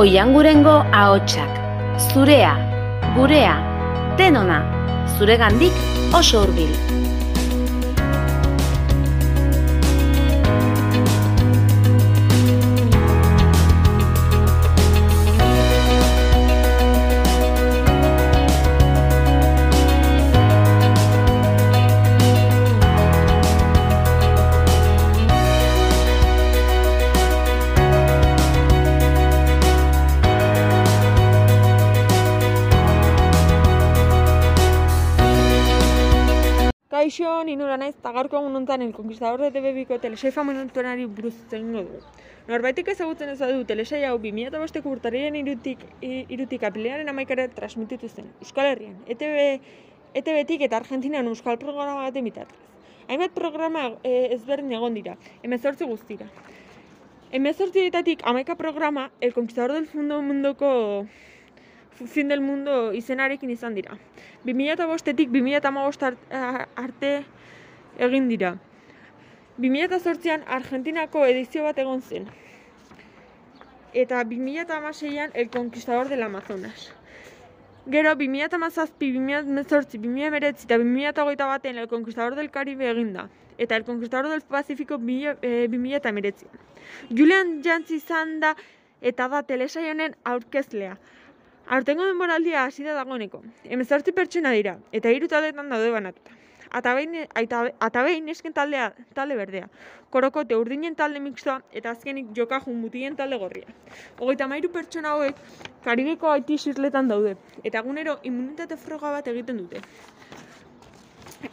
Oiangurengo ahotsak, zurea, gurea, denona, zuregandik oso hurbil. Kaixo, ni nora naiz, eta gaurko egun honetan El Conquistador de TV-biko telesaifa minutuenari buruz zengo dugu. Norbaitek ezagutzen ez du telesai hau 2005ko urtarriaren irutik, irutik apilearen amaikara transmititu zen. Euskal Herrian, E ETV, ETB-tik eta Argentinan euskal programa baten bitartez. Hainbat programa e, ezberdin egon dira, emezortzi guztira. Emezortzietatik amaika programa El Conquistador del Mundo mundoko fin del mundo izenarekin izan dira. 2005etik 2015 arte egin dira. 2008an Argentinako edizio bat egon zen. Eta 2016an El Conquistador del Amazonas. Gero 2017, 2018, 2019 eta 2021 baten El Conquistador del Caribe egin da. Eta El Conquistador del Pacífico 2019. Julian Jantzi izan da eta da telesai honen aurkezlea. Aurtengo denboraldia hasi da dagoeneko. Hemezortzi pertsona dira, eta hiru taldetan daude banatuta. Ata behin, aita, ata behin esken taldea, talde berdea. Korokote urdinen talde mixtoa, eta azkenik jokajun mutien talde gorria. Hogeita mairu pertsona hauek, Karibeko haiti xirletan daude, eta egunero immunitate froga bat egiten dute.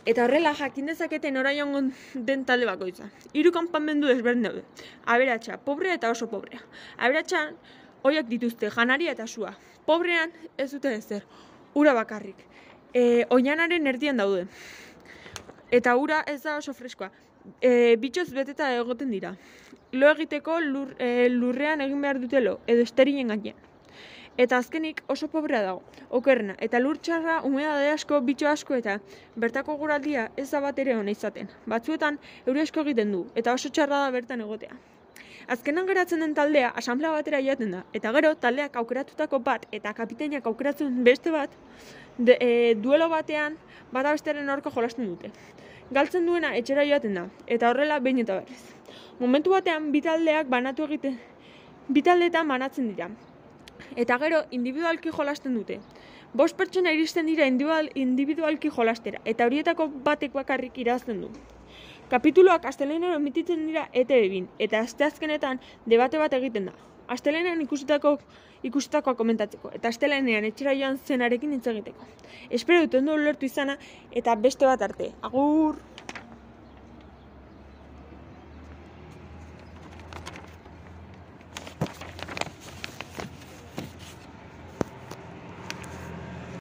Eta horrela jakin dezakete nora den talde bakoitza. Hiru kanpamendu desberdin daude. Aberatsa, pobrea eta oso pobrea. Aberatsan hoiak dituzte janaria eta sua. Pobrean ez dute ezer. Ura bakarrik. E, oianaren erdian daude. Eta ura ez da oso freskoa. E, bitxoz beteta egoten dira. Lo egiteko lur, e, lurrean egin behar dute lo, edo esterinen gainean. Eta azkenik oso pobrea dago, okerrena, eta lur txarra, humedade asko, bitxo asko eta bertako guraldia ez da bat ere ona izaten. Batzuetan euri asko egiten du, eta oso txarra da bertan egotea. Azkenan geratzen den taldea asamblea batera joaten da, eta gero taldeak aukeratutako bat eta kapitainak aukeratzen beste bat, de, e, duelo batean bata besteren aurka jolasten dute. Galtzen duena etxera joaten da, eta horrela behin eta berriz. Momentu batean bi taldeak banatu egiten, bi taldeetan banatzen dira, eta gero individualki jolasten dute. Bost pertsona iristen dira individual, individualki jolastera, eta horietako batek bakarrik irazten du. Kapituluak astelenean emititzen dira ETV-bin, eta asteazkenetan debate bat egiten da. Astelenean ikusitako ikusitakoa komentatzeko, eta astelenean etxera joan zenarekin hitz egiteko. Espero dut ondo ulertu izana, eta beste bat arte. Agur!